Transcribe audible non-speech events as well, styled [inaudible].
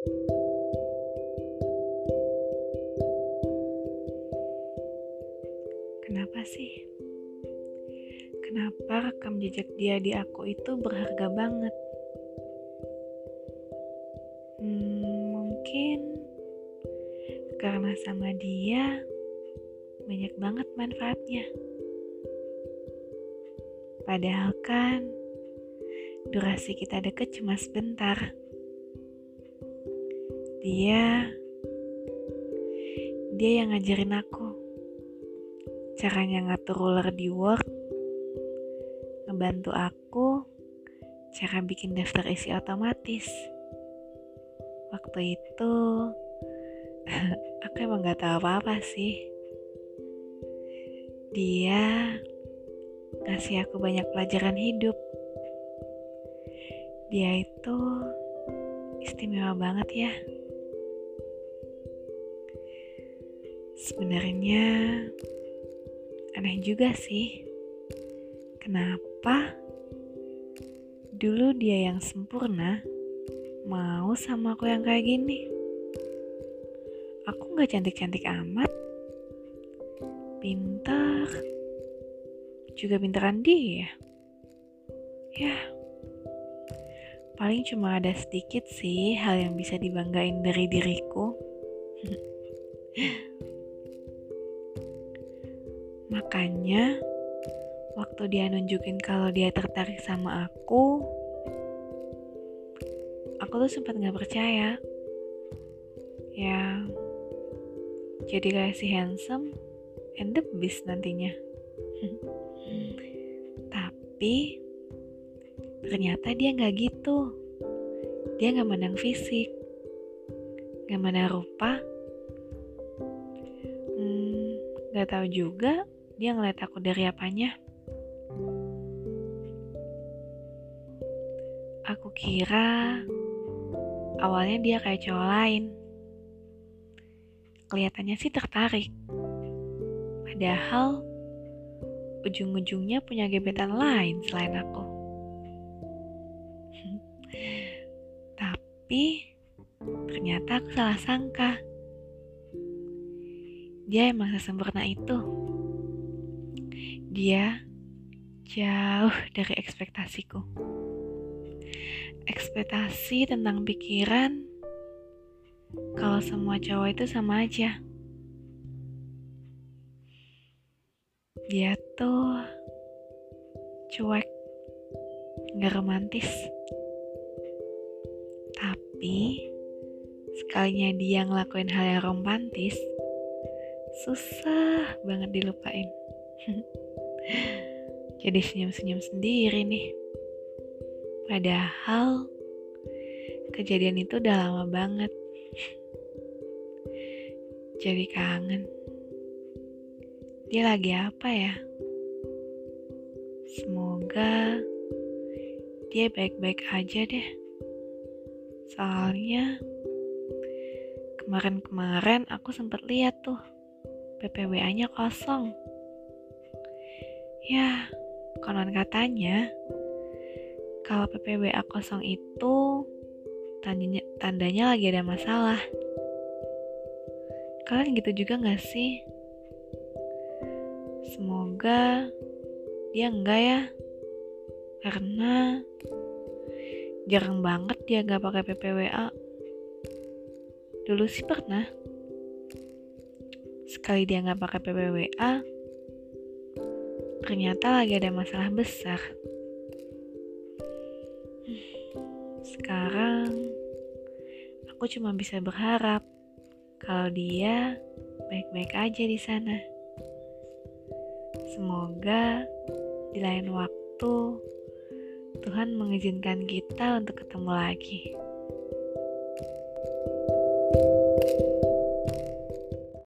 Kenapa sih? Kenapa rekam jejak dia di aku itu berharga banget? Hmm, mungkin karena sama dia banyak banget manfaatnya. Padahal kan durasi kita deket cuma sebentar. Dia dia yang ngajarin aku caranya ngatur ruler di Word, ngebantu aku cara bikin daftar isi otomatis. Waktu itu [laughs] aku emang gak tahu apa-apa sih. Dia ngasih aku banyak pelajaran hidup. Dia itu istimewa banget ya. Sebenarnya aneh juga sih. Kenapa dulu dia yang sempurna mau sama aku yang kayak gini? Aku gak cantik-cantik amat. Pintar. Juga pintaran dia. Ya. Paling cuma ada sedikit sih hal yang bisa dibanggain dari diriku. [laughs] Makanya, waktu dia nunjukin kalau dia tertarik sama aku, aku tuh sempat nggak percaya. Ya, jadi kayak si handsome and the beast nantinya. [laughs] Tapi ternyata dia nggak gitu. Dia nggak mandang fisik, nggak mandang rupa. Hmm, nggak tahu juga dia ngeliat aku dari apanya. Aku kira awalnya dia kayak cowok lain. Kelihatannya sih tertarik. Padahal ujung-ujungnya punya gebetan lain selain aku. [laughs] Tapi ternyata aku salah sangka. Dia emang sesempurna itu. Dia jauh dari ekspektasiku. Ekspektasi tentang pikiran kalau semua cowok itu sama aja. Dia tuh cuek, gak romantis. Tapi sekalinya dia ngelakuin hal yang romantis, susah banget dilupain. [laughs] Jadi senyum-senyum sendiri nih. Padahal kejadian itu udah lama banget. Jadi kangen. Dia lagi apa ya? Semoga dia baik-baik aja deh. Soalnya kemarin-kemarin aku sempat lihat tuh PPWA-nya kosong. Ya, konon katanya kalau PPWA kosong itu tandanya, tandanya lagi ada masalah. Kalian gitu juga gak sih? Semoga dia enggak ya. Karena jarang banget dia gak pakai PPWA. Dulu sih pernah. Sekali dia gak pakai PPWA, ternyata lagi ada masalah besar. Sekarang aku cuma bisa berharap kalau dia baik-baik aja di sana. Semoga di lain waktu Tuhan mengizinkan kita untuk ketemu lagi.